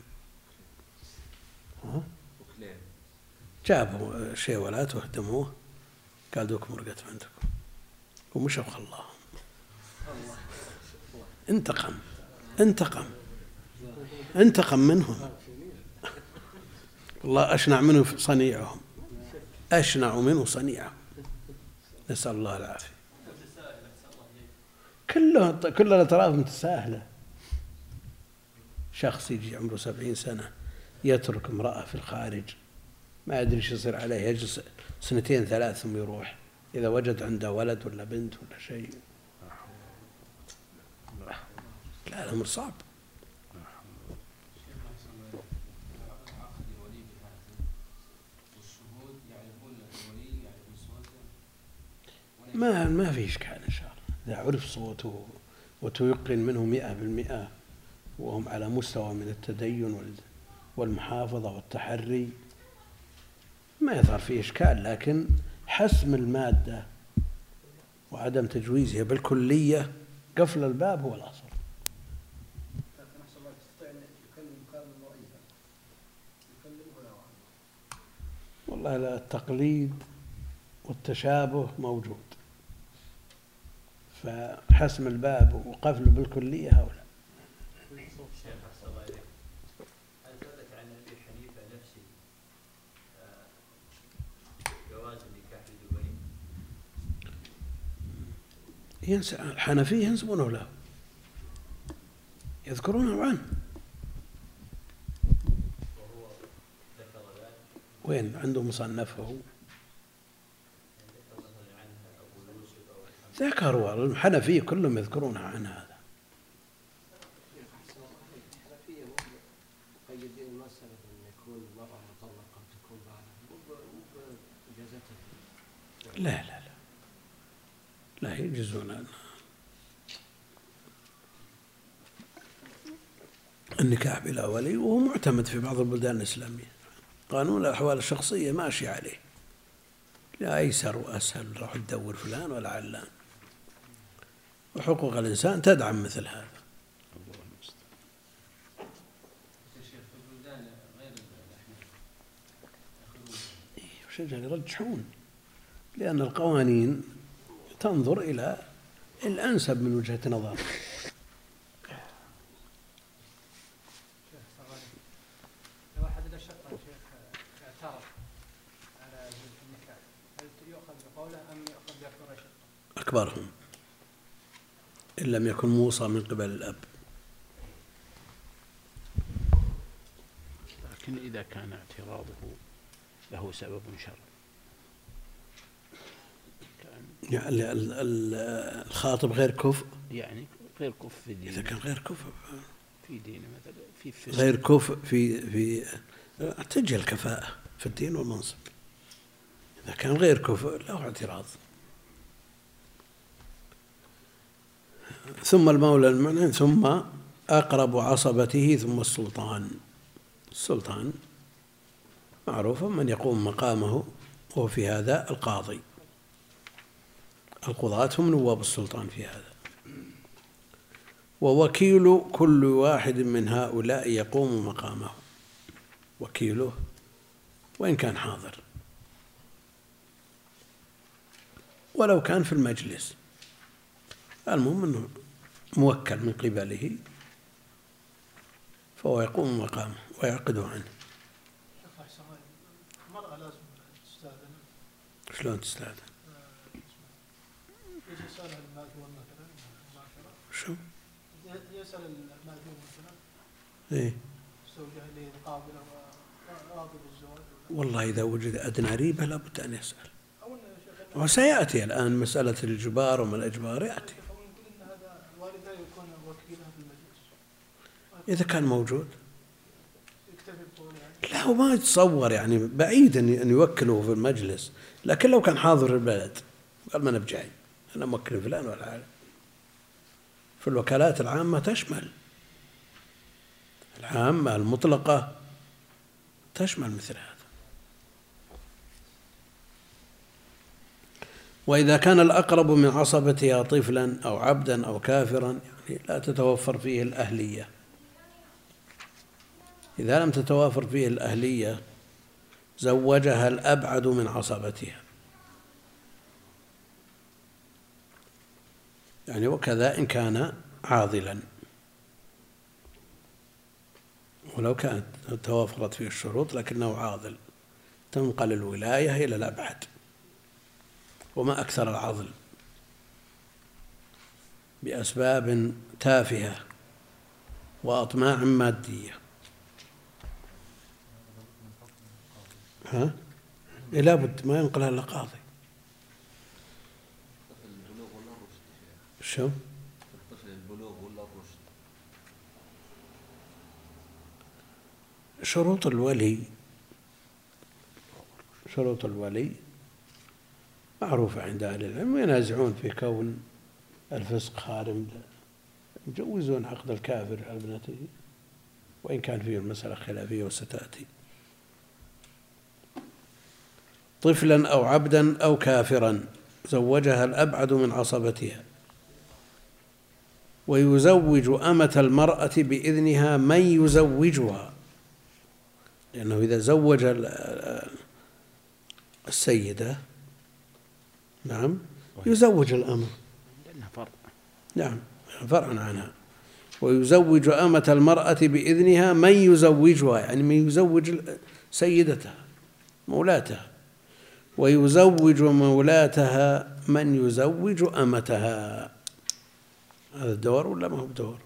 Speaker 2: جابوا شيولات وهدموه قال دوكم رقت عندكم. ومشوا خلاهم انتقم. انتقم. انتقم منهم. الله أشنع منه صنيعهم. أشنع منه صنيعهم. نسأل الله العافية. كله كل الأطراف متساهلة. شخص يجي عمره سبعين سنة. يترك امرأة في الخارج. ما يدري إيش يصير عليه يجلس سنتين ثلاث ثم يروح إذا وجد عنده ولد ولا بنت ولا شيء. لا الأمر صعب. ما ما في إشكال إن شاء الله. إذا عرف صوته وتيقن منه مئة بالمئة وهم على مستوى من التدين والمحافظة والتحري. ما يظهر فيه إشكال لكن حسم المادة وعدم تجويزها بالكلية قفل الباب هو الأصل. والله لا التقليد والتشابه موجود. فحسم الباب وقفله بالكلية هؤلاء. ينسى الحنفية ينسبونه له يذكرونه عنه وين؟ عنده مصنفه ذكروا الحنفية كلهم يذكرونها عن هذا. لا لا. لا يجوزون. النكاح بلا ولي وهو معتمد في بعض البلدان الإسلامية. قانون الأحوال الشخصية ماشي عليه. لا أيسر وأسهل روح تدور فلان ولا علان. وحقوق الإنسان تدعم مثل هذا. شجر يرجحون. لأن القوانين تنظر إلى الأنسب من وجهة نظر أكبرهم. إن لم يكن موصى من قبل الأب.
Speaker 6: لكن إذا كان اعتراضه له سبب شرعي
Speaker 2: يعني الخاطب غير كفء؟
Speaker 6: يعني غير كفء في دينه.
Speaker 2: إذا كان غير كفء.
Speaker 6: في دينه مثلا في فسق
Speaker 2: غير كفء في في تجي الكفاءة في الدين والمنصب. إذا كان غير كفء له اعتراض. ثم المولى المعنى ثم أقرب عصبته ثم السلطان. السلطان معروف من يقوم مقامه وهو في هذا القاضي. القضاة هم نواب السلطان في هذا. ووكيل كل واحد من هؤلاء يقوم مقامه. وكيله وإن كان حاضر. ولو كان في المجلس. المهم أنه موكل من قبله. فهو يقوم مقامه ويعقد عنه. شلون تستأذن
Speaker 3: آه، يجي يسألها المأذون مثلا مباشرة
Speaker 2: شو
Speaker 3: المأذون مثلا الزوجة اللي قابلة وراضي بالزواج.
Speaker 2: والله إذا وجد أدنى ريبة لابد أن يسأل. وسيأتي الآن مسألة الإجبار وما الإجبار يأتي. إذا كان موجود.
Speaker 3: يعني.
Speaker 2: لا هو ما يتصور يعني بعيد أن أن يوكله في المجلس. لكن لو كان حاضر البلد قال ما أنا بجاي أنا موكل فلان ولا حاجة في الوكالات العامة تشمل. العامة المطلقة تشمل مثل هذا. وإذا كان الأقرب من عصبتها طفلا أو عبدا أو كافرا يعني لا تتوفر فيه الأهلية. إذا لم تتوافر فيه الأهلية زوجها الأبعد من عصبتها. يعني وكذا إن كان عاضلا. ولو كانت توافرت فيه الشروط لكنه عاضل. تنقل الولاية إلى الأبعد وما أكثر العضل. بأسباب تافهة وأطماع مادية. ها؟ إيه لابد ما ينقلها إلا قاضي. شو؟
Speaker 4: الطفل البلوغ ولا الرشد
Speaker 2: شروط الولي شروط الولي معروفة عند أهل العلم ينازعون في كون الفسق خارم. يجوزون عقد الكافر على ابنته وإن كان فيه المسألة خلافية وستأتي. طفلا أو عبدا أو كافرا زوجها الأبعد من عصبتها. ويزوج أمة المرأة بإذنها من يزوجها. لأنه إذا زوج ال- السيدة نعم يزوج الأمة. نعم فرعا عنها. ويزوج أمة المرأة بإذنها من يزوجها يعني من يزوج سيدتها مولاتها. ويزوج مولاتها من يزوج أمتها. هذا الدور ولا ما هو بدور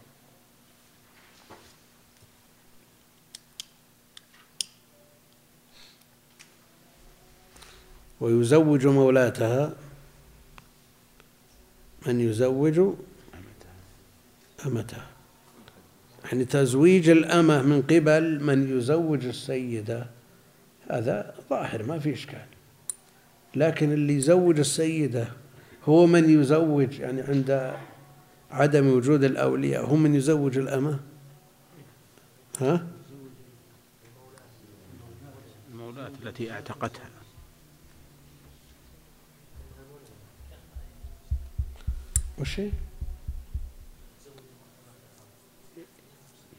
Speaker 2: ويزوج مولاتها. من يزوج؟ أمتها. يعني تزويج الأمة من قبل من يزوج السيدة. هذا ظاهر ما في إشكال. لكن اللي يزوج السيدة هو من يزوج يعني عند عدم وجود الأولياء هو من يزوج الأمة؟ ها؟
Speaker 1: المولاة التي اعتقتها.
Speaker 2: وش؟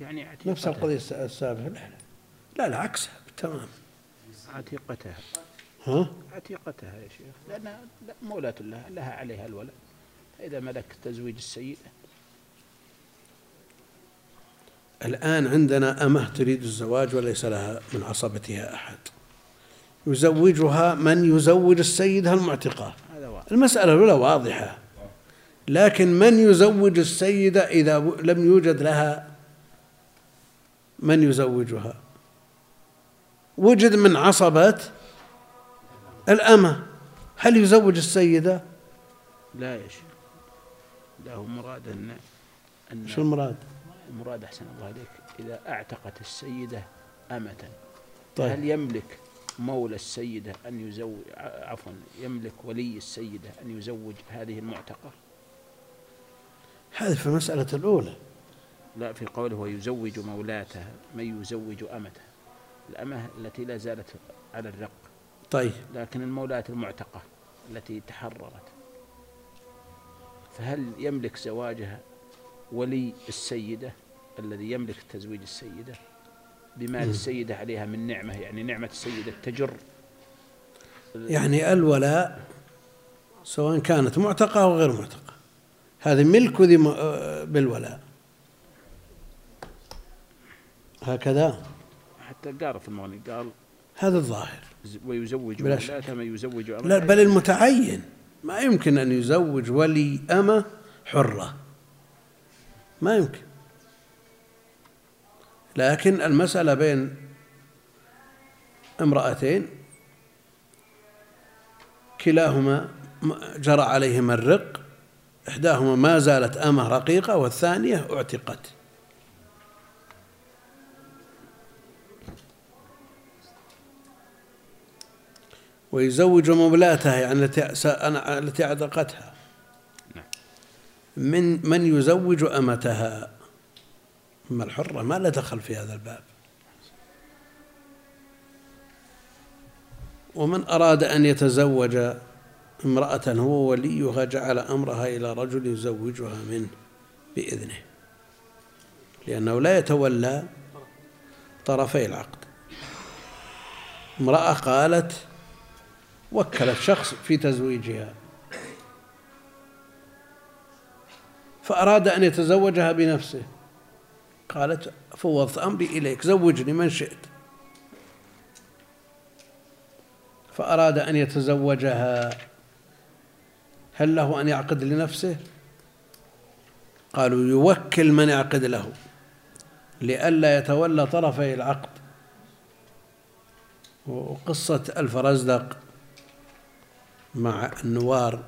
Speaker 1: يعني عتيقتها
Speaker 2: نفس القضية الس- السابقة لا لا. لا, عكسها تمام.
Speaker 1: عتيقتها
Speaker 2: ها؟
Speaker 1: عتيقتها يا شيخ لا- مولاة لها لها عليها الولد. فإذا ملك تزويج السيدة
Speaker 2: الآن عندنا أمة تريد الزواج وليس لها من عصبتها أحد؟ يزوجها من يزوج السيدة المعتقة المسألة الأولى واضحة. لكن من يزوج السيدة إذا لم يوجد لها من يزوجها؟ وجد من عصبة الأمة. هل يزوج السيدة؟
Speaker 1: لا يا شيخ. لا هو مراد أن أن
Speaker 2: شو المراد؟
Speaker 1: المراد أحسن الله عليك إذا أعتقت السيدة أمة
Speaker 2: طيب.
Speaker 1: هل يملك مولى السيدة أن يزوج عفوا يملك ولي السيدة أن يزوج هذه المعتقة؟
Speaker 2: هذه في المسألة الأولى.
Speaker 1: لا في قوله ويزوج مولاتها من يزوج أمتها. الأمة التي لا زالت على الرق.
Speaker 2: طيب.
Speaker 1: لكن المولاة المعتقة التي تحررت. فهل يملك زواجها ولي السيدة الذي يملك تزويج السيدة؟ بما للسيدة عليها من نعمة يعني نعمة السيدة تجر.
Speaker 2: يعني الولاء سواء كانت معتقة أو غير معتقة. هذه ملك ذي م- آه، بالولاء. هكذا.
Speaker 1: حتى قال في المغني قال
Speaker 2: هذا الظاهر.
Speaker 1: ويزوج. ولاة من يزوج
Speaker 2: لا بل المتعين. ما يمكن أن يزوج ولي أمة حرة. ما يمكن. لكن المسألة بين امرأتين كلاهما جرى عليهما الرق إحداهما ما زالت أمة رقيقة والثانية اعتقت. ويزوج مولاتها يعني التي التي أعتقتها. من من يزوج أمتها؟ أما الحرة؟ ما لا دخل في هذا الباب. ومن أراد أن يتزوج امرأة هو وليها جعل أمرها إلى رجل يزوجها منه بإذنه. لأنه لا يتولى طرفي العقد. امرأة قالت وكلت شخص في تزويجها. فأراد أن يتزوجها بنفسه. قالت فوضت أمري إليك زوجني من شئت. فأراد أن يتزوجها. هل له أن يعقد لنفسه؟ قالوا يوكل من يعقد له لئلا يتولى طرفي العقد. وقصة الفرزدق. مع النوار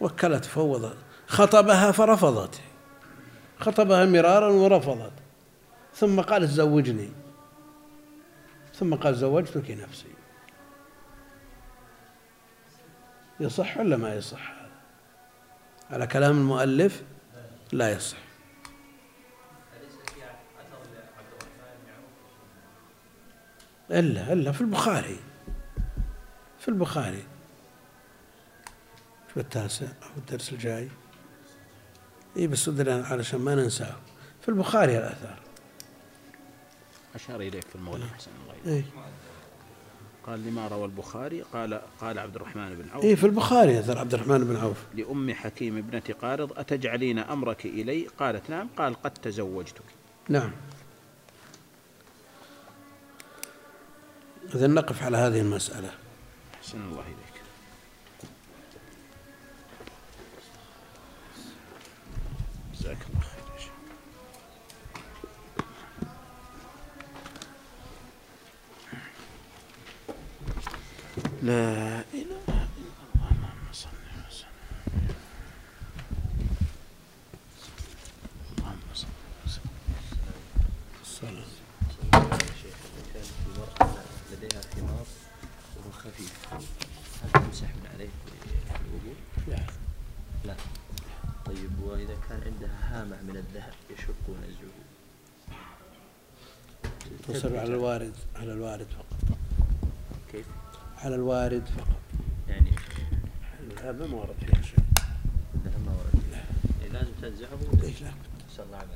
Speaker 2: وكلت فوضت خطبها فرفضت. خطبها مرارا ورفضت. ثم قالت زوجني. ثم قال زوجتك نفسي. يصح ولا ما يصح؟ هذا على كلام المؤلف لا يصح. إلا إلا في البخاري. في البخاري. في التاسع أو الدرس الجاي؟ إي بس علشان ما ننساه. في البخاري الآثار
Speaker 1: أشار إليك في المغني حسن الله. إليك.
Speaker 2: إي
Speaker 1: قال لما روى البخاري؟ قال قال عبد الرحمن بن عوف.
Speaker 2: إي في البخاري أثر عبد الرحمن بن عوف.
Speaker 1: لأم حكيم ابنة قارض أتجعلين أمرك إلي؟ قالت نعم. قال قد تزوجتك.
Speaker 2: نعم. إذا نقف على هذه المسألة.
Speaker 1: حسن الله إليك. جزاك الله خير يا شيخ. لا إله إلا الله اللهم صل وسلم اللهم صل وسلم
Speaker 2: الصلاة
Speaker 7: شيخ كان في مرأة لديها خمار وهو خفيف هل تمسح من عليه في الوضوء؟
Speaker 2: لا
Speaker 7: لا طيب وإذا كان عندها هامة من الذهب يشق ونزعه
Speaker 2: تصر على الوارد على الوارد فقط.
Speaker 7: كيف؟
Speaker 2: على الوارد فقط.
Speaker 7: يعني
Speaker 2: هذا ما ورد فيها شيء.
Speaker 7: الذهب ما ورد فيه. يعني لازم تنزعه.
Speaker 2: إيش لا.
Speaker 7: صلى الله عليه